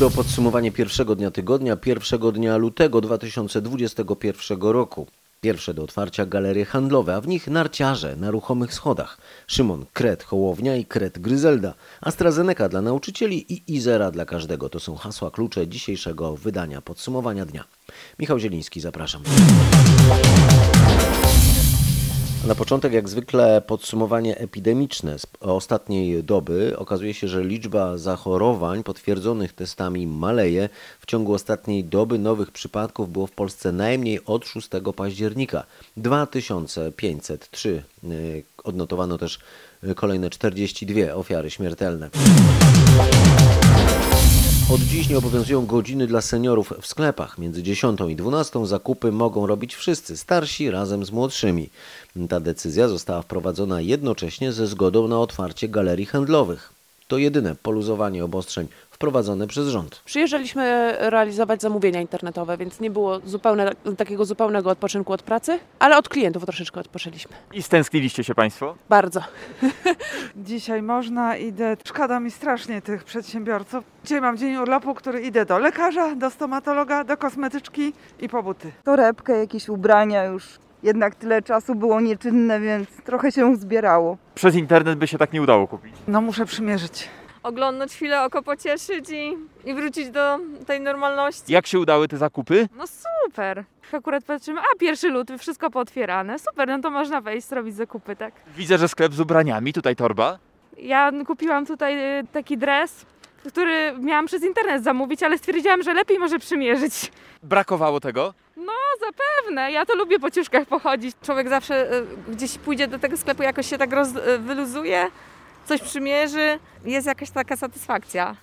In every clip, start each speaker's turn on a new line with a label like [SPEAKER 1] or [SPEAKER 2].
[SPEAKER 1] To podsumowanie pierwszego dnia tygodnia, pierwszego dnia lutego 2021 roku. Pierwsze do otwarcia galerie handlowe, a w nich narciarze na ruchomych schodach. Szymon Kret Hołownia i Kret Gryzelda. AstraZeneca dla nauczycieli i Izera dla każdego. To są hasła klucze dzisiejszego wydania podsumowania dnia. Michał Zieliński, zapraszam. Na początek, jak zwykle, podsumowanie epidemiczne z ostatniej doby. Okazuje się, że liczba zachorowań potwierdzonych testami maleje. W ciągu ostatniej doby nowych przypadków było w Polsce najmniej od 6 października 2503. Y, Odnotowano też y, kolejne 42 ofiary śmiertelne. Od dziś nie obowiązują godziny dla seniorów w sklepach. Między 10 i 12 zakupy mogą robić wszyscy, starsi razem z młodszymi. Ta decyzja została wprowadzona jednocześnie ze zgodą na otwarcie galerii handlowych. To jedyne poluzowanie obostrzeń wprowadzone przez rząd.
[SPEAKER 2] Przyjeżdżaliśmy realizować zamówienia internetowe, więc nie było zupełne, takiego zupełnego odpoczynku od pracy, ale od klientów troszeczkę odpoczęliśmy.
[SPEAKER 3] I stęskniliście się Państwo?
[SPEAKER 2] Bardzo.
[SPEAKER 4] Dzisiaj można, idę. Szkoda mi strasznie tych przedsiębiorców. Dzisiaj mam dzień urlopu, który idę do lekarza, do stomatologa, do kosmetyczki i po buty.
[SPEAKER 5] torebkę, jakieś ubrania już. Jednak tyle czasu było nieczynne, więc trochę się zbierało.
[SPEAKER 3] Przez internet by się tak nie udało kupić.
[SPEAKER 4] No muszę przymierzyć.
[SPEAKER 6] Oglądnąć chwilę, oko pocieszyć i, i wrócić do tej normalności.
[SPEAKER 3] Jak się udały te zakupy?
[SPEAKER 6] No super. Akurat patrzymy, a pierwszy luty, wszystko pootwierane. Super, no to można wejść, zrobić zakupy, tak.
[SPEAKER 3] Widzę, że sklep z ubraniami, tutaj torba.
[SPEAKER 6] Ja kupiłam tutaj y, taki dres, który miałam przez internet zamówić, ale stwierdziłam, że lepiej może przymierzyć.
[SPEAKER 3] Brakowało tego?
[SPEAKER 6] No zapewne, ja to lubię po ciuszkach pochodzić. Człowiek zawsze y, gdzieś pójdzie do tego sklepu, jakoś się tak roz, y, wyluzuje, coś przymierzy, jest jakaś taka satysfakcja.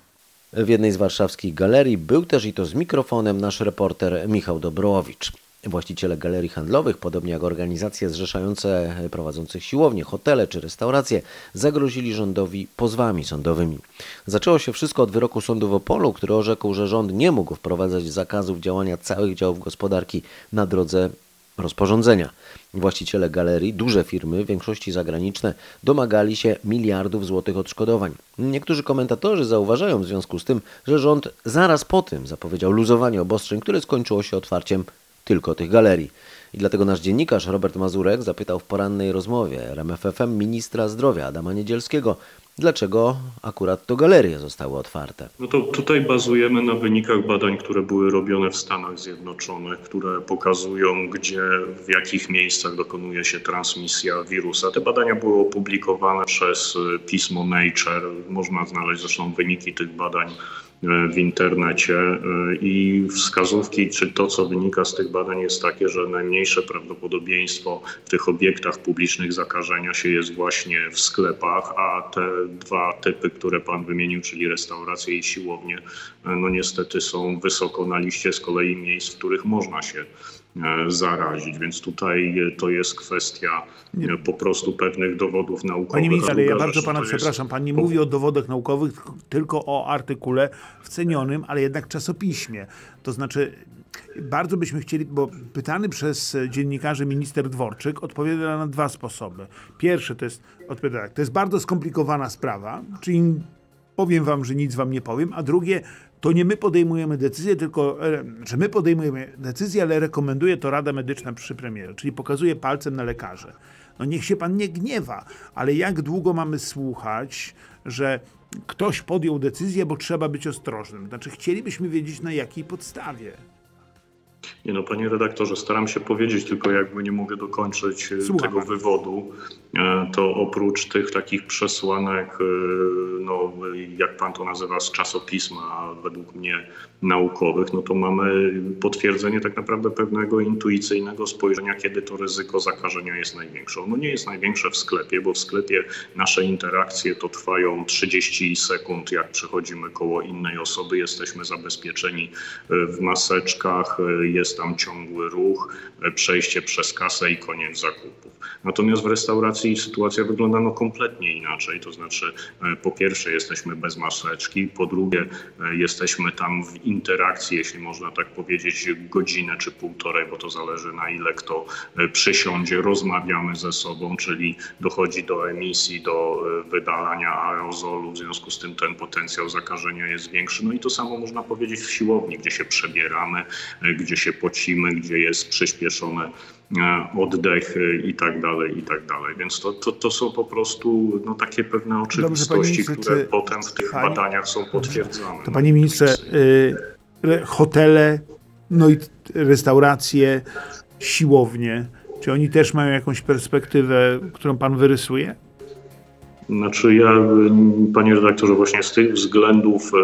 [SPEAKER 1] W jednej z warszawskich galerii był też i to z mikrofonem nasz reporter Michał Dobrołowicz. Właściciele galerii handlowych, podobnie jak organizacje zrzeszające prowadzących siłownie, hotele czy restauracje, zagrozili rządowi pozwami sądowymi. Zaczęło się wszystko od wyroku sądu w Opolu, który orzekł, że rząd nie mógł wprowadzać zakazów działania całych działów gospodarki na drodze rozporządzenia. Właściciele galerii, duże firmy, w większości zagraniczne, domagali się miliardów złotych odszkodowań. Niektórzy komentatorzy zauważają w związku z tym, że rząd zaraz po tym zapowiedział luzowanie obostrzeń, które skończyło się otwarciem tylko tych galerii. I dlatego nasz dziennikarz Robert Mazurek zapytał w porannej rozmowie RMFFM ministra zdrowia Adama Niedzielskiego, dlaczego akurat to galerie zostały otwarte.
[SPEAKER 7] No to tutaj bazujemy na wynikach badań, które były robione w Stanach Zjednoczonych, które pokazują, gdzie, w jakich miejscach dokonuje się transmisja wirusa. Te badania były opublikowane przez y, pismo Nature. Można znaleźć zresztą wyniki tych badań w internecie y, i wskazówki, czy to, co wynika z tych badań jest takie, że najmniejsze prawdopodobieństwo w tych obiektach publicznych zakażenia się jest właśnie w sklepach, a te dwa typy, które pan wymienił, czyli restauracje i siłownie, no niestety są wysoko na liście z kolei miejsc, w których można się e, zarazić, więc tutaj e, to jest kwestia e, po prostu pewnych dowodów naukowych.
[SPEAKER 8] Panie ministrze, ale ja bardzo pana
[SPEAKER 7] to jest-
[SPEAKER 8] przepraszam, pan nie mówi o dowodach naukowych, tylko o artykule w cenionym, ale jednak czasopiśmie. To znaczy, bardzo byśmy chcieli, bo pytany przez dziennikarzy minister Dworczyk odpowiada na dwa sposoby. Pierwszy to jest, odpowiada tak, to jest bardzo skomplikowana sprawa, czyli powiem wam, że nic wam nie powiem, a drugie, to nie my podejmujemy decyzję, tylko, że my podejmujemy decyzję, ale rekomenduje to Rada Medyczna przy premierze, czyli pokazuje palcem na lekarzy. No niech się pan nie gniewa, ale jak długo mamy słuchać, że ktoś podjął decyzję, bo trzeba być ostrożnym? Znaczy, chcielibyśmy wiedzieć na jakiej podstawie.
[SPEAKER 7] Nie no, panie redaktorze, staram się powiedzieć, tylko jakby nie mogę dokończyć e,
[SPEAKER 8] Słucham
[SPEAKER 7] tego wywodu, e, to oprócz tych takich przesłanek, e, no jak pan to nazywa, z czasopisma, według mnie naukowych, no to mamy potwierdzenie tak naprawdę pewnego intuicyjnego spojrzenia, kiedy to ryzyko zakażenia jest największe. Ono nie jest największe w sklepie, bo w sklepie nasze interakcje to trwają 30 sekund, jak przechodzimy koło innej osoby, jesteśmy zabezpieczeni w maseczkach, jest tam ciągły ruch, e, przejście przez kasę i koniec zakupów. Natomiast w restauracji sytuacja wygląda no kompletnie inaczej, to znaczy e, po pierwsze jesteśmy bez maseczki, po drugie e, jesteśmy tam w interakcji, jeśli można tak powiedzieć, godzinę czy półtorej, bo to zależy na ile kto przysiądzie, rozmawiamy ze sobą, czyli dochodzi do emisji, do wydalania aerozolu, w związku z tym ten potencjał zakażenia jest większy. No i to samo można powiedzieć w siłowni, gdzie się przebieramy, gdzie się pocimy, gdzie jest przyspieszony e, oddech e, i tak dalej, i tak dalej. Więc to, to, to są po prostu no, takie pewne oczywistości,
[SPEAKER 8] ministrze,
[SPEAKER 7] które
[SPEAKER 8] czy-
[SPEAKER 7] potem w tych
[SPEAKER 8] Pani-
[SPEAKER 7] badaniach są potwierdzane.
[SPEAKER 8] To panie ministrze, y, re- hotele, no i restauracje, siłownie, czy oni też mają jakąś perspektywę, którą pan wyrysuje?
[SPEAKER 7] Znaczy ja, panie redaktorze, właśnie z tych względów e,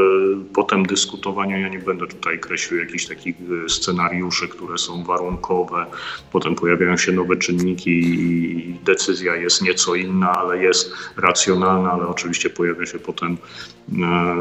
[SPEAKER 7] potem dyskutowania ja nie będę tutaj kreślił jakichś takich e, scenariuszy, które są warunkowe. Potem pojawiają się nowe czynniki i decyzja jest nieco inna, ale jest racjonalna, ale oczywiście pojawia się potem e,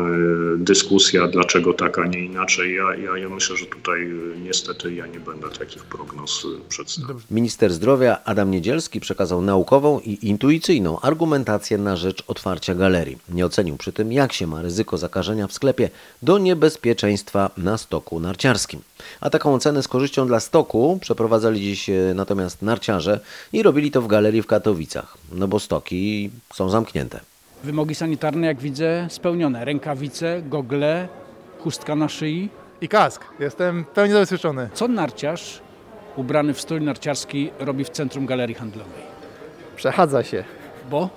[SPEAKER 7] dyskusja, dlaczego tak, a nie inaczej. Ja, ja, ja myślę, że tutaj niestety ja nie będę takich prognoz przedstawiał.
[SPEAKER 1] Minister zdrowia Adam Niedzielski przekazał naukową i intuicyjną argumentację na rzecz otwarcia galerii. Nie ocenił przy tym, jak się ma ryzyko zakażenia w sklepie do niebezpieczeństwa na stoku narciarskim. A taką ocenę z korzyścią dla stoku przeprowadzali dziś e, natomiast narciarze i robili to w galerii w Katowicach, no bo stoki są zamknięte.
[SPEAKER 9] Wymogi sanitarne, jak widzę, spełnione. Rękawice, gogle, chustka na szyi.
[SPEAKER 10] I kask. Jestem pełni zabezpieczony.
[SPEAKER 9] Co narciarz ubrany w strój narciarski robi w centrum galerii handlowej?
[SPEAKER 10] Przechadza się,
[SPEAKER 9] Bo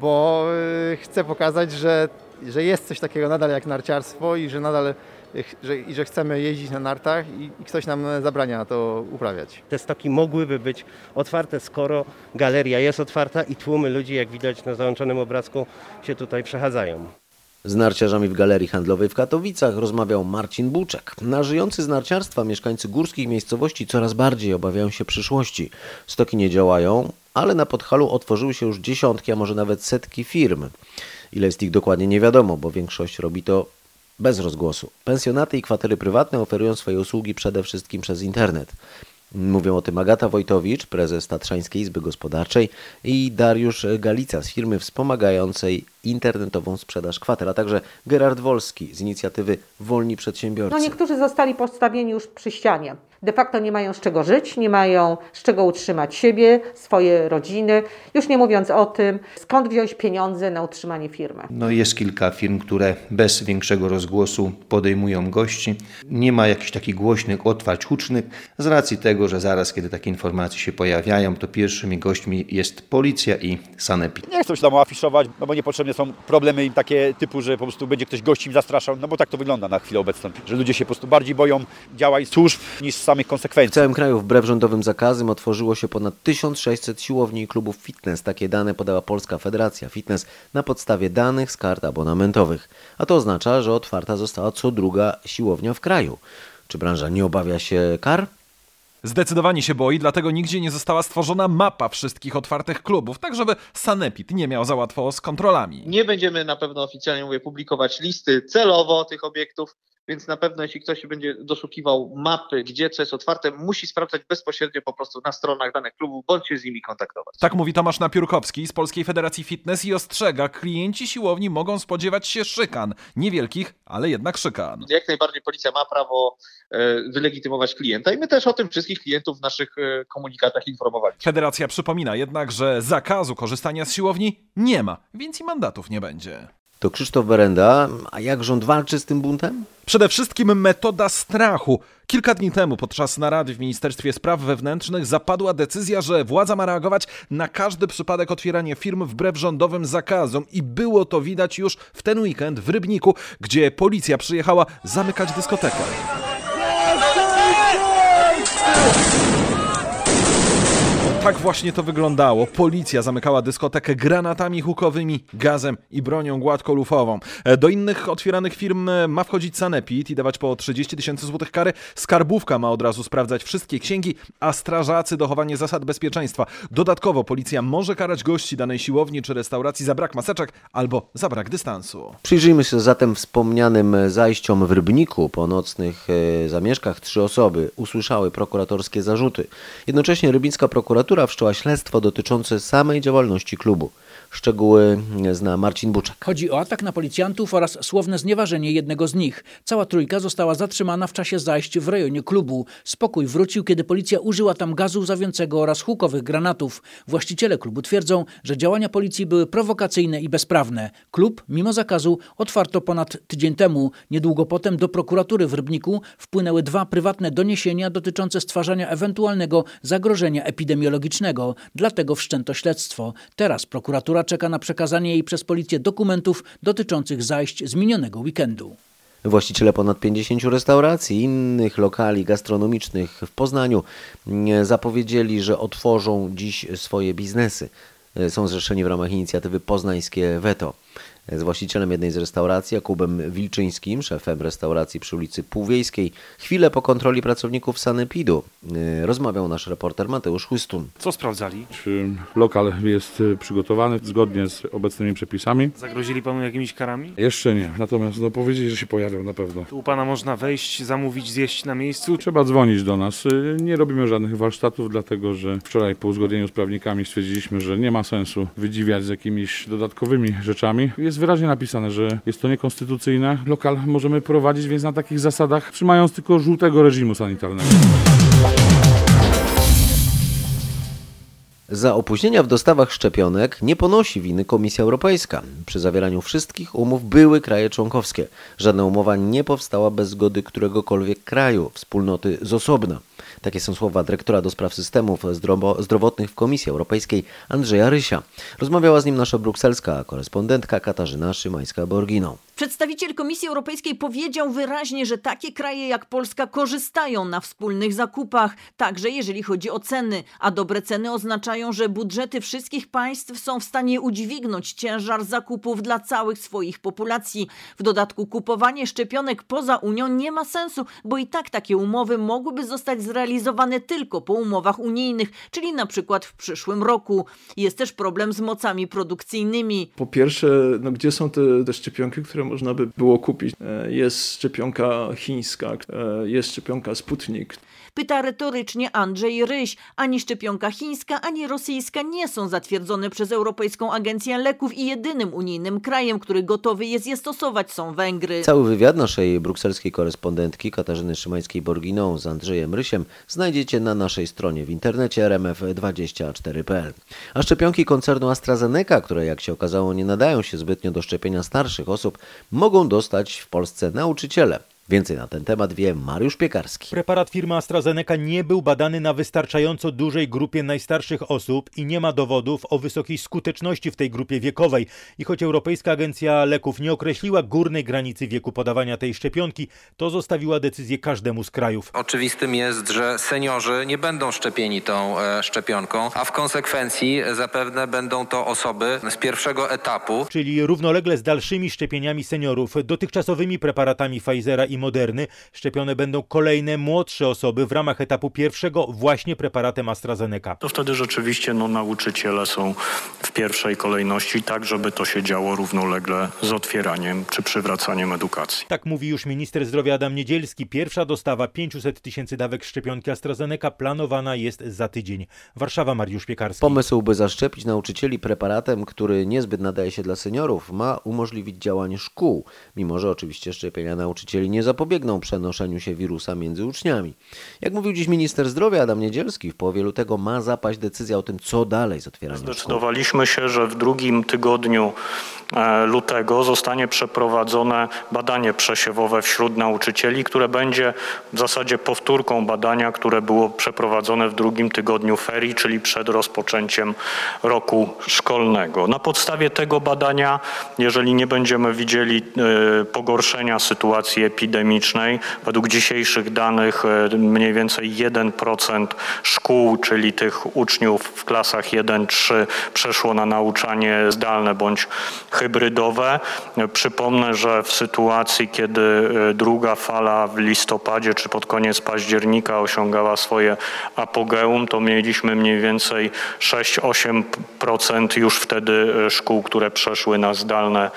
[SPEAKER 10] bo y, chcę pokazać, że, że jest coś takiego nadal jak narciarstwo i że nadal y, że, i że chcemy jeździć na nartach i, i ktoś nam zabrania to uprawiać.
[SPEAKER 11] Te stoki mogłyby być otwarte, skoro galeria jest otwarta i tłumy ludzi, jak widać na załączonym obrazku, się tutaj przechadzają.
[SPEAKER 1] Z narciarzami w galerii handlowej w Katowicach rozmawiał Marcin Buczek. Na żyjący z narciarstwa mieszkańcy górskich miejscowości coraz bardziej obawiają się przyszłości. Stoki nie działają, ale na Podhalu otworzyły się już dziesiątki, a może nawet setki firm. Ile jest ich dokładnie nie wiadomo, bo większość robi to bez rozgłosu. Pensjonaty i kwatery prywatne oferują swoje usługi przede wszystkim przez internet. Mówią o tym Agata Wojtowicz, prezes Tatrzańskiej Izby Gospodarczej i Dariusz Galica z firmy wspomagającej internetową sprzedaż kwater, a także Gerard Wolski z inicjatywy Wolni Przedsiębiorcy.
[SPEAKER 12] No niektórzy zostali postawieni już przy ścianie. De facto nie mają z czego żyć, nie mają z czego utrzymać siebie, swoje rodziny, już nie mówiąc o tym, skąd wziąć pieniądze na utrzymanie firmy.
[SPEAKER 13] No jest kilka firm, które bez większego rozgłosu podejmują gości. Nie ma jakichś takich głośnych otwarć hucznych z racji tego, że zaraz kiedy takie informacje się pojawiają, to pierwszymi gośćmi jest policja i sanepid.
[SPEAKER 14] Nie chcą się tam afiszować, no bo niepotrzebne są problemy im takie typu, że po prostu będzie ktoś gości im zastraszał, no bo tak to wygląda na chwilę obecną, że ludzie się po prostu bardziej boją działań służb niż samych
[SPEAKER 1] W
[SPEAKER 14] konsekwencji.
[SPEAKER 1] całym kraju wbrew rządowym zakazom otworzyło się ponad 1600 siłowni i klubów fitness. Takie dane podała Polska Federacja Fitness na podstawie danych z kart abonamentowych. A to oznacza, że otwarta została co druga siłownia w kraju. Czy branża nie obawia się kar?
[SPEAKER 15] Zdecydowanie się boi, dlatego nigdzie nie została stworzona mapa wszystkich otwartych klubów, tak żeby Sanepid nie miał za łatwo z kontrolami.
[SPEAKER 16] Nie będziemy na pewno oficjalnie mówię, publikować listy celowo tych obiektów, więc na pewno jeśli ktoś będzie doszukiwał mapy, gdzie co jest otwarte, musi sprawdzać bezpośrednio po prostu na stronach danych klubów, bądź się z nimi kontaktować.
[SPEAKER 15] Tak mówi Tomasz Napiórkowski z Polskiej Federacji Fitness i ostrzega, klienci siłowni mogą spodziewać się szykan. Niewielkich, ale jednak szykan.
[SPEAKER 16] Jak najbardziej policja ma prawo e, wylegitymować klienta i my też o tym wszystkich klientów w naszych e, komunikatach informowaliśmy.
[SPEAKER 15] Federacja przypomina jednak, że zakazu korzystania z siłowni nie ma, więc i mandatów nie będzie.
[SPEAKER 1] To Krzysztof Berenda. A jak rząd walczy z tym buntem?
[SPEAKER 15] Przede wszystkim metoda strachu. Kilka dni temu podczas narady w Ministerstwie Spraw Wewnętrznych zapadła decyzja, że władza ma reagować na każdy przypadek otwierania firm wbrew rządowym zakazom i było to widać już w ten weekend w Rybniku, gdzie policja przyjechała zamykać dyskotekę. Tak właśnie to wyglądało. Policja zamykała dyskotekę granatami hukowymi, gazem i bronią gładkolufową. E, Do innych otwieranych firm e, ma wchodzić Sanepid i dawać po 30 tysięcy złotych kary. Skarbówka ma od razu sprawdzać wszystkie księgi, a strażacy dochowanie zasad bezpieczeństwa. Dodatkowo policja może karać gości danej siłowni czy restauracji za brak maseczek albo za brak dystansu.
[SPEAKER 1] Przyjrzyjmy się zatem wspomnianym zajściom w Rybniku. Po nocnych e, zamieszkach trzy osoby usłyszały prokuratorskie zarzuty. Jednocześnie rybnicka prokuratura wszczęła śledztwo dotyczące samej działalności klubu. Szczegóły zna Marcin Buczek.
[SPEAKER 17] Chodzi o atak na policjantów oraz słowne znieważenie jednego z nich. Cała trójka została zatrzymana w czasie zajść w rejonie klubu. Spokój wrócił, kiedy policja użyła tam gazu łzawiącego oraz hukowych granatów. Właściciele klubu twierdzą, że działania policji były prowokacyjne i bezprawne. Klub, mimo zakazu, otwarto ponad tydzień temu. Niedługo potem do prokuratury w Rybniku wpłynęły dwa prywatne doniesienia dotyczące stwarzania ewentualnego zagrożenia epidemiologicznego. Dlatego wszczęto śledztwo. Teraz prokuratura czeka na przekazanie jej przez policję dokumentów dotyczących zajść z minionego weekendu.
[SPEAKER 1] Właściciele ponad 50 restauracji i innych lokali gastronomicznych w Poznaniu mm, zapowiedzieli, że otworzą dziś swoje biznesy. E, Są zrzeszeni w ramach inicjatywy Poznańskie Veto. Z właścicielem jednej z restauracji, Jakubem Wilczyńskim, szefem restauracji przy ulicy Półwiejskiej, chwilę po kontroli pracowników Sanepidu e, rozmawiał nasz reporter Mateusz Chłystun.
[SPEAKER 18] Co sprawdzali?
[SPEAKER 19] Czy lokal jest y, przygotowany zgodnie z obecnymi przepisami?
[SPEAKER 18] Zagrozili panu jakimiś karami?
[SPEAKER 19] Jeszcze nie, natomiast no, powiedzieli, że się pojawią na pewno.
[SPEAKER 18] Tu u pana można wejść, zamówić, zjeść na miejscu?
[SPEAKER 19] Trzeba dzwonić do nas. Y, Nie robimy żadnych warsztatów, dlatego że wczoraj po uzgodnieniu z prawnikami stwierdziliśmy, że nie ma sensu wydziwiać z jakimiś dodatkowymi rzeczami. Jest wyraźnie napisane, że jest to niekonstytucyjne. Lokal możemy prowadzić, więc na takich zasadach, trzymając tylko żółtego reżimu sanitarnego.
[SPEAKER 1] Za opóźnienia w dostawach szczepionek nie ponosi winy Komisja Europejska. Przy zawieraniu wszystkich umów były kraje członkowskie. Żadna umowa nie powstała bez zgody któregokolwiek kraju, wspólnoty z osobna. Takie są słowa dyrektora do spraw systemów zdrowo- zdrowotnych w Komisji Europejskiej Andrzeja Rysia. Rozmawiała z nim nasza brukselska korespondentka Katarzyna Szymańska-Borginą.
[SPEAKER 20] Przedstawiciel Komisji Europejskiej powiedział wyraźnie, że takie kraje jak Polska korzystają na wspólnych zakupach, także jeżeli chodzi o ceny, a dobre ceny oznaczają, że budżety wszystkich państw są w stanie udźwignąć ciężar zakupów dla całych swoich populacji. W dodatku kupowanie szczepionek poza Unią nie ma sensu, bo i tak takie umowy mogłyby zostać zrealizowane tylko po umowach unijnych, czyli na przykład w przyszłym roku. Jest też problem z mocami produkcyjnymi.
[SPEAKER 21] Po pierwsze, no gdzie są te, te szczepionki, które można by było kupić? E, Jest szczepionka chińska, e, jest szczepionka Sputnik.
[SPEAKER 20] Pyta retorycznie Andrzej Ryś. Ani szczepionka chińska, ani rosyjska nie są zatwierdzone przez Europejską Agencję Leków i jedynym unijnym krajem, który gotowy jest je stosować są Węgry.
[SPEAKER 1] Cały wywiad naszej brukselskiej korespondentki Katarzyny Szymańskiej-Borginą z Andrzejem Rysiem znajdziecie na naszej stronie w internecie rmf24.pl. A szczepionki koncernu AstraZeneca, które jak się okazało nie nadają się zbytnio do szczepienia starszych osób, mogą dostać w Polsce nauczyciele. Więcej na ten temat wie Mariusz Piekarski.
[SPEAKER 22] Preparat firmy AstraZeneca nie był badany na wystarczająco dużej grupie najstarszych osób i nie ma dowodów o wysokiej skuteczności w tej grupie wiekowej. I choć Europejska Agencja Leków nie określiła górnej granicy wieku podawania tej szczepionki, to zostawiła decyzję każdemu z krajów.
[SPEAKER 23] Oczywistym jest, że seniorzy nie będą szczepieni tą e, szczepionką, a w konsekwencji zapewne będą to osoby z pierwszego etapu.
[SPEAKER 22] Czyli równolegle z dalszymi szczepieniami seniorów, dotychczasowymi preparatami Pfizera i Moderny, szczepione będą kolejne młodsze osoby w ramach etapu pierwszego właśnie preparatem AstraZeneca.
[SPEAKER 24] To wtedy rzeczywiście no, nauczyciele są w pierwszej kolejności, tak żeby to się działo równolegle z otwieraniem czy przywracaniem edukacji.
[SPEAKER 22] Tak mówi już minister zdrowia Adam Niedzielski. Pierwsza dostawa 500 tysięcy dawek szczepionki AstraZeneca planowana jest za tydzień. Warszawa, Mariusz Piekarski.
[SPEAKER 1] Pomysł, by zaszczepić nauczycieli preparatem, który niezbyt nadaje się dla seniorów, ma umożliwić działanie szkół, mimo że oczywiście szczepienia nauczycieli nie zapobiegną przenoszeniu się wirusa między uczniami. Jak mówił dziś minister zdrowia Adam Niedzielski, w połowie lutego ma zapaść decyzja o tym, co dalej z otwieraniem szkół.
[SPEAKER 24] Zdecydowaliśmy się, że w drugim tygodniu e, lutego zostanie przeprowadzone badanie przesiewowe wśród nauczycieli, które będzie w zasadzie powtórką badania, które było przeprowadzone w drugim tygodniu ferii, czyli przed rozpoczęciem roku szkolnego. Na podstawie tego badania, jeżeli nie będziemy widzieli e, pogorszenia sytuacji epidemii, epidemicznej. Według dzisiejszych danych e, mniej więcej 1% szkół, czyli tych uczniów w klasach 1-3 przeszło na nauczanie zdalne bądź hybrydowe. E, Przypomnę, że w sytuacji, kiedy e, druga fala w listopadzie czy pod koniec października osiągała swoje apogeum, to mieliśmy mniej więcej 6-8% już wtedy szkół, które przeszły na zdalne,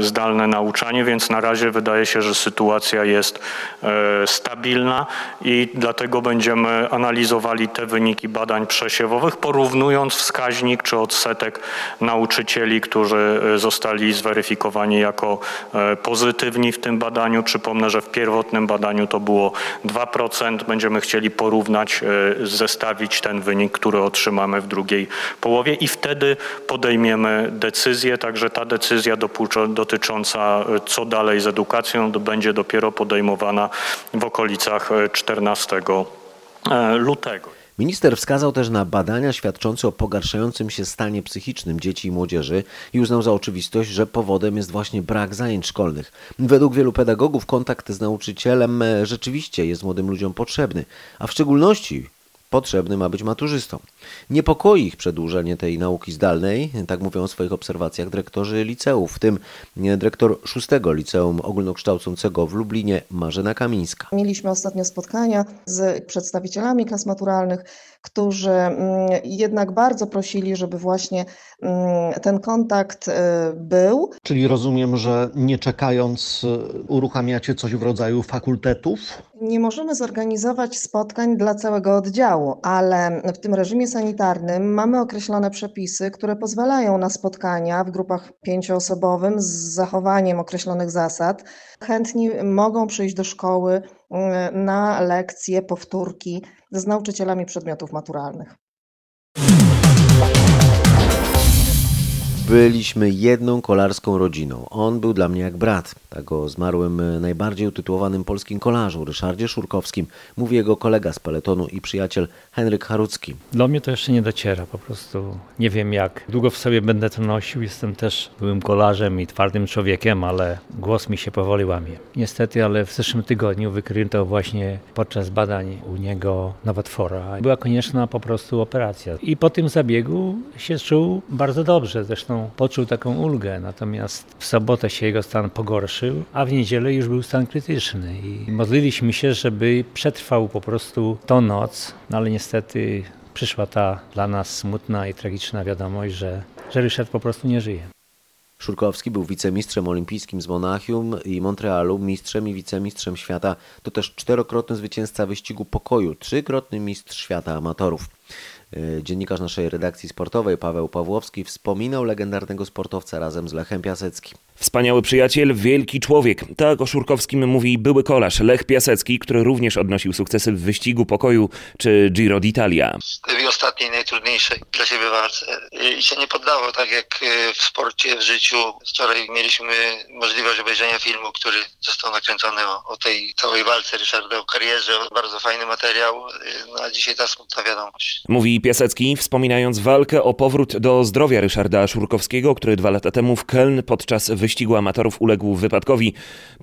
[SPEAKER 24] zdalne nauczanie, więc na razie wydaje się, że sytuacja jest e, stabilna i dlatego będziemy analizowali te wyniki badań przesiewowych, porównując wskaźnik czy odsetek nauczycieli, którzy e, zostali zweryfikowani jako e, pozytywni w tym badaniu. Przypomnę, że w pierwotnym badaniu to było 2%. Będziemy chcieli porównać, e, zestawić ten wynik, który otrzymamy w drugiej połowie i wtedy podejmiemy decyzję. Także ta decyzja dopuczo- dotycząca e, co dalej z edukacją będzie dopiero podejmowana w okolicach e, 14 e, lutego.
[SPEAKER 1] Minister wskazał też na badania świadczące o pogarszającym się stanie psychicznym dzieci i młodzieży i uznał za oczywistość, że powodem jest właśnie brak zajęć szkolnych. Według wielu pedagogów kontakt z nauczycielem e, rzeczywiście jest młodym ludziom potrzebny, a w szczególności potrzebny ma być maturzystom. Niepokoi ich przedłużenie tej nauki zdalnej, tak mówią o swoich obserwacjach dyrektorzy liceów, w tym dyrektor szóstego liceum ogólnokształcącego w Lublinie Marzena Kamińska.
[SPEAKER 25] Mieliśmy ostatnio spotkania z przedstawicielami klas maturalnych, którzy mm, jednak bardzo prosili, żeby właśnie mm, ten kontakt y, był.
[SPEAKER 26] Czyli rozumiem, że nie czekając y, uruchamiacie coś w rodzaju fakultetów?
[SPEAKER 25] Nie możemy zorganizować spotkań dla całego oddziału, ale w tym reżimie sanitarnym mamy określone przepisy, które pozwalają na spotkania w grupach pięcioosobowym z zachowaniem określonych zasad. Chętni mogą przyjść do szkoły na lekcje, powtórki z nauczycielami przedmiotów maturalnych.
[SPEAKER 1] Byliśmy jedną kolarską rodziną. On był dla mnie jak brat. Tak o zmarłym e, najbardziej utytułowanym polskim kolarzu Ryszardzie Szurkowskim mówi jego kolega z peletonu i przyjaciel Henryk Harucki.
[SPEAKER 17] Do mnie to jeszcze nie dociera, po prostu nie wiem jak długo w sobie będę to nosił. Jestem też byłym kolarzem i twardym człowiekiem, ale głos mi się powoli łamie. Niestety, ale w zeszłym tygodniu wykryto właśnie podczas badań u niego nowotwora. Była konieczna po prostu operacja. I po tym zabiegu się czuł bardzo dobrze, zresztą poczuł taką ulgę, natomiast w sobotę się jego stan pogorszył, a w niedzielę już był stan krytyczny i modliliśmy się, żeby przetrwał po prostu tą noc, no ale niestety przyszła ta dla nas smutna i tragiczna wiadomość, że, że Ryszard po prostu nie żyje.
[SPEAKER 1] Szurkowski był wicemistrzem olimpijskim z Monachium i Montrealu, mistrzem i wicemistrzem świata. To też czterokrotny zwycięzca wyścigu pokoju, trzykrotny mistrz świata amatorów. Yy, Dziennikarz naszej redakcji sportowej Paweł Pawłowski wspominał legendarnego sportowca razem z Lechem Piaseckim.
[SPEAKER 27] Wspaniały przyjaciel, wielki człowiek. Tak o Szurkowskim mówi były kolarz Lech Piasecki, który również odnosił sukcesy w wyścigu pokoju czy Giro d'Italia.
[SPEAKER 28] tej ostatniej, najtrudniejszej dla siebie walce i się nie poddało, tak jak e, w sporcie, w życiu. Wczoraj mieliśmy możliwość obejrzenia filmu, który został nakręcony o, o tej całej walce Ryszarda, o karierze, bardzo fajny materiał, e, no a dzisiaj ta smutna wiadomość.
[SPEAKER 27] Mówi Piasecki, wspominając walkę o powrót do zdrowia Ryszarda Szurkowskiego, który dwa lata temu w Köln podczas wyścigu amatorów uległ wypadkowi.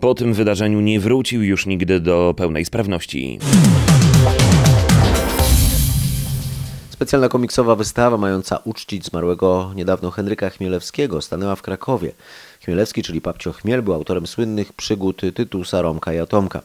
[SPEAKER 27] Po tym wydarzeniu nie wrócił już nigdy do pełnej sprawności.
[SPEAKER 1] Specjalna komiksowa wystawa mająca uczcić zmarłego niedawno Henryka Chmielewskiego stanęła w Krakowie. Chmielewski, czyli Papcio Chmiel, był autorem słynnych przygód Tytusa, Romka i Atomka.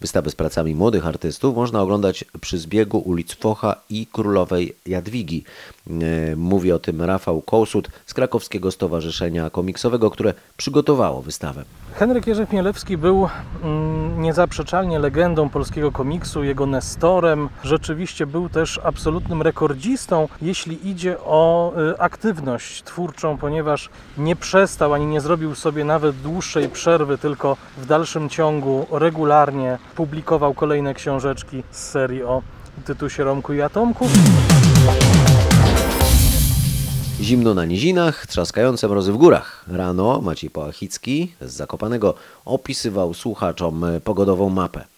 [SPEAKER 1] Wystawę z pracami młodych artystów można oglądać przy zbiegu ulic Focha i Królowej Jadwigi. E, Mówi o tym Rafał Kołsut z Krakowskiego Stowarzyszenia Komiksowego, które przygotowało wystawę.
[SPEAKER 29] Henryk Jerzy Chmielewski był mm, niezaprzeczalnie legendą polskiego komiksu, jego nestorem. Rzeczywiście był też absolutnym rekordzistą, jeśli idzie o y, aktywność twórczą, ponieważ nie przestał ani nie zrobił sobie nawet dłuższej przerwy, tylko w dalszym ciągu regularnie publikował kolejne książeczki z serii o Tytusie Romku i Atomku.
[SPEAKER 1] Zimno na nizinach, trzaskające mrozy w górach. Rano Maciej Połachicki z Zakopanego opisywał słuchaczom pogodową mapę.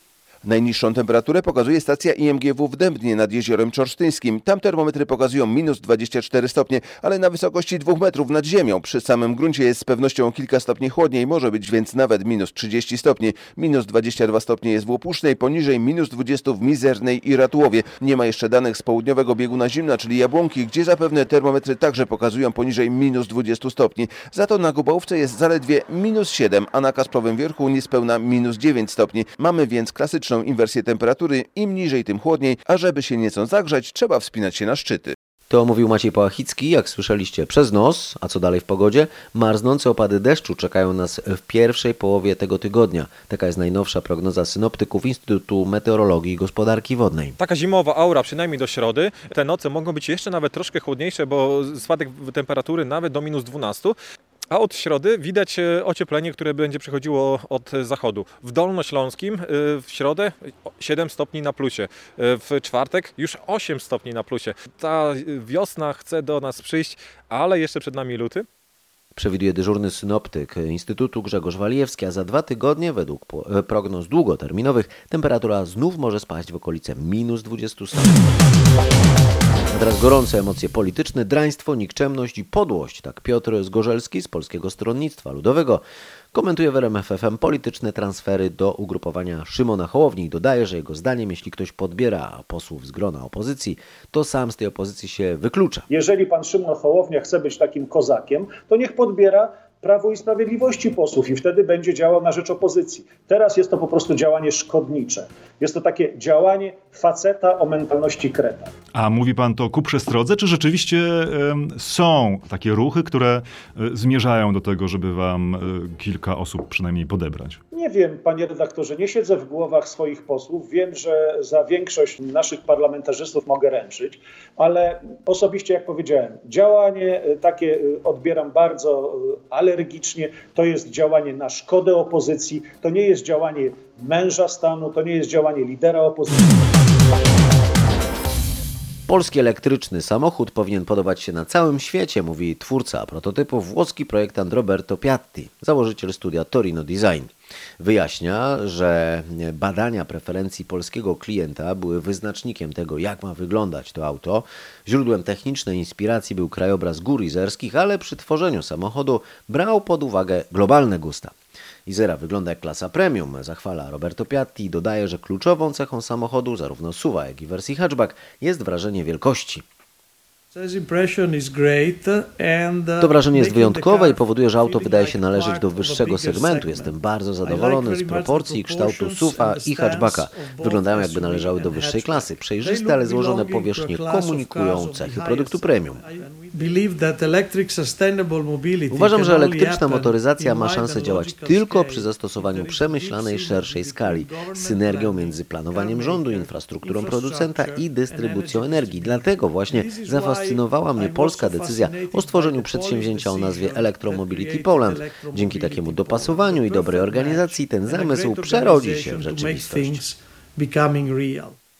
[SPEAKER 30] Najniższą temperaturę pokazuje stacja IMGW w Dębnie nad jeziorem Czorsztyńskim. Tam termometry pokazują minus 24 stopnie, ale na wysokości 2 metrów nad ziemią. Przy samym gruncie jest z pewnością kilka stopni chłodniej, może być więc nawet minus 30 stopni. Minus 22 stopnie jest w Łopusznej, poniżej minus 20 w Mizernej i Ratułowie. Nie ma jeszcze danych z południowego bieguna zimna, czyli Jabłonki, gdzie zapewne termometry także pokazują poniżej minus 20 stopni. Za to na Gubałówce jest zaledwie minus 7, a na Kasprowym Wierchu niespełna minus 9 stopni. Mamy więc klasyczną inwersję temperatury, im niżej tym chłodniej, a żeby się nieco zagrzać, trzeba wspinać się na szczyty.
[SPEAKER 1] To mówił Maciej Pałachicki, jak słyszeliście, przez nos, a co dalej w pogodzie? Marznące opady deszczu czekają nas w pierwszej połowie tego tygodnia. Taka jest najnowsza prognoza synoptyków Instytutu Meteorologii i Gospodarki Wodnej.
[SPEAKER 31] Taka zimowa aura, przynajmniej do środy. Te noce mogą być jeszcze nawet troszkę chłodniejsze, bo spadek temperatury nawet do minus 12. A od środy widać e, ocieplenie, które będzie przychodziło od zachodu. W Dolnośląskim e, w środę 7 stopni na plusie, e, w czwartek już 8 stopni na plusie. Ta wiosna chce do nas przyjść, ale jeszcze przed nami luty.
[SPEAKER 1] Przewiduje dyżurny synoptyk Instytutu Grzegorz Walijewski, a za dwa tygodnie, według prognoz długoterminowych, temperatura znów może spaść w okolice minus 20 stopni. A teraz gorące emocje polityczne, draństwo, nikczemność i podłość. Tak Piotr Zgorzelski z Polskiego Stronnictwa Ludowego komentuje w RMF FM polityczne transfery do ugrupowania Szymona Hołowni i dodaje, że jego zdaniem, jeśli ktoś podbiera posłów z grona opozycji, to sam z tej opozycji się wyklucza.
[SPEAKER 32] Jeżeli pan Szymon Hołownia chce być takim kozakiem, to niech podbiera Prawo i Sprawiedliwości posłów i wtedy będzie działał na rzecz opozycji. Teraz jest to po prostu działanie szkodnicze. Jest to takie działanie faceta o mentalności kreta.
[SPEAKER 26] A mówi pan to ku przestrodze, czy rzeczywiście em, są takie ruchy, które e, zmierzają do tego, żeby wam e, kilka osób przynajmniej podebrać?
[SPEAKER 32] Nie wiem, panie redaktorze, nie siedzę w głowach swoich posłów. Wiem, że za większość naszych parlamentarzystów mogę ręczyć, ale osobiście, jak powiedziałem, działanie e, takie odbieram bardzo e, alergicznie. To jest działanie na szkodę opozycji, to nie jest działanie męża stanu, to nie jest działanie lidera opozycji.
[SPEAKER 1] Polski elektryczny samochód powinien podobać się na całym świecie, mówi twórca prototypu włoski projektant Roberto Piatti, założyciel studia Torino Design. Wyjaśnia, że badania preferencji polskiego klienta były wyznacznikiem tego, jak ma wyglądać to auto. Źródłem technicznej inspiracji był krajobraz gór izerskich, ale przy tworzeniu samochodu brał pod uwagę globalne gusta. Izera wygląda jak klasa premium, zachwala Roberto Piatti i dodaje, że kluczową cechą samochodu, zarówno SUVa, jak i wersji hatchback, jest wrażenie wielkości. To wrażenie jest wyjątkowe i powoduje, że auto wydaje się należeć do wyższego segmentu. Jestem bardzo zadowolony z proporcji i kształtu SUVa i hatchbacka. Wyglądają jakby należały do wyższej klasy. Przejrzyste, ale złożone powierzchnie komunikują cechy produktu premium. Uważam, że elektryczna motoryzacja ma szansę działać tylko przy zastosowaniu przemyślanej, szerszej skali, synergią między planowaniem rządu, infrastrukturą producenta i dystrybucją energii. Dlatego właśnie zafascynowała mnie polska decyzja o stworzeniu przedsięwzięcia o nazwie Electromobility Poland. Dzięki takiemu dopasowaniu i dobrej organizacji ten zamysł przerodzi się w rzeczywistość.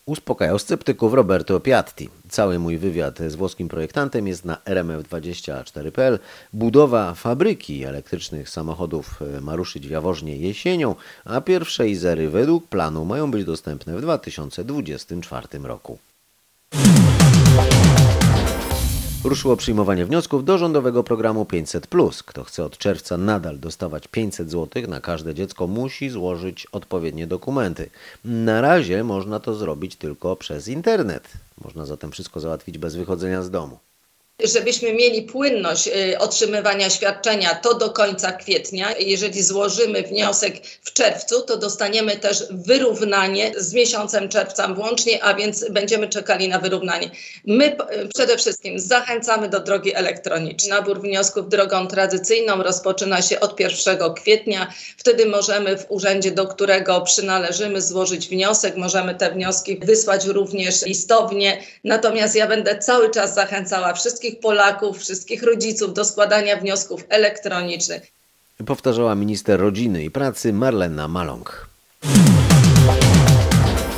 [SPEAKER 1] Uspokajał sceptyków Roberto Piatti. Cały mój wywiad z włoskim projektantem jest na rmf24.pl. Budowa fabryki elektrycznych samochodów ma ruszyć w Jaworznie jesienią, a pierwsze Izery według planu mają być dostępne w 2024 roku. Ruszyło przyjmowanie wniosków do rządowego programu 500. Kto chce od czerwca nadal dostawać 500 zł na każde dziecko, musi złożyć odpowiednie dokumenty. Na razie można to zrobić tylko przez internet. Można zatem wszystko załatwić bez wychodzenia z domu.
[SPEAKER 33] Żebyśmy mieli płynność y, otrzymywania świadczenia, to do końca kwietnia. Jeżeli złożymy wniosek w czerwcu, to dostaniemy też wyrównanie z miesiącem czerwca włącznie, a więc będziemy czekali na wyrównanie. My y, przede wszystkim zachęcamy do drogi elektronicznej. Nabór wniosków drogą tradycyjną rozpoczyna się od 1 kwietnia. Wtedy możemy w urzędzie, do którego przynależymy, złożyć wniosek. Możemy te wnioski wysłać również listownie. Natomiast ja będę cały czas zachęcała wszystkich Polaków, wszystkich rodziców do składania wniosków elektronicznych.
[SPEAKER 1] Powtarzała minister rodziny i pracy Marlena Maląg.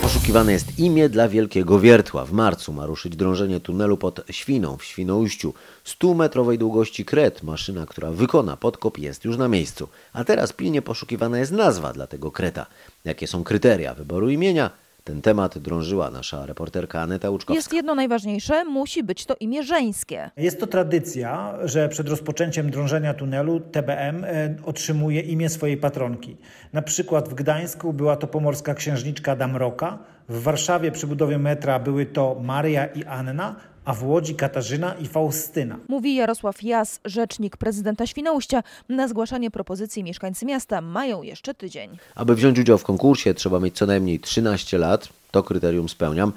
[SPEAKER 1] Poszukiwane jest imię dla Wielkiego Wiertła. W marcu ma ruszyć drążenie tunelu pod Świną w Świnoujściu. 100-metrowej długości kret. Maszyna, która wykona podkop jest już na miejscu. A teraz pilnie poszukiwana jest nazwa dla tego kreta. Jakie są kryteria wyboru imienia? Ten temat drążyła nasza reporterka Aneta Łuczkowska.
[SPEAKER 34] Jest jedno najważniejsze, musi być to imię żeńskie.
[SPEAKER 35] Jest to tradycja, że przed rozpoczęciem drążenia tunelu TBM e, otrzymuje imię swojej patronki. Na przykład w Gdańsku była to pomorska księżniczka Damroka, w Warszawie przy budowie metra były to Maria i Anna, a w Łodzi Katarzyna i Faustyna.
[SPEAKER 34] Mówi Jarosław Jas, rzecznik prezydenta Świnoujścia. Na zgłaszanie propozycji mieszkańcy miasta mają jeszcze tydzień.
[SPEAKER 1] Aby wziąć udział w konkursie trzeba mieć co najmniej 13 lat. To kryterium spełniam.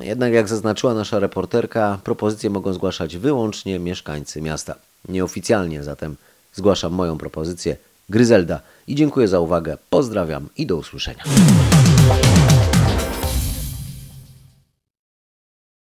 [SPEAKER 1] Jednak jak zaznaczyła nasza reporterka, propozycje mogą zgłaszać wyłącznie mieszkańcy miasta. Nieoficjalnie zatem zgłaszam moją propozycję Gryzelda i dziękuję za uwagę. Pozdrawiam i do usłyszenia.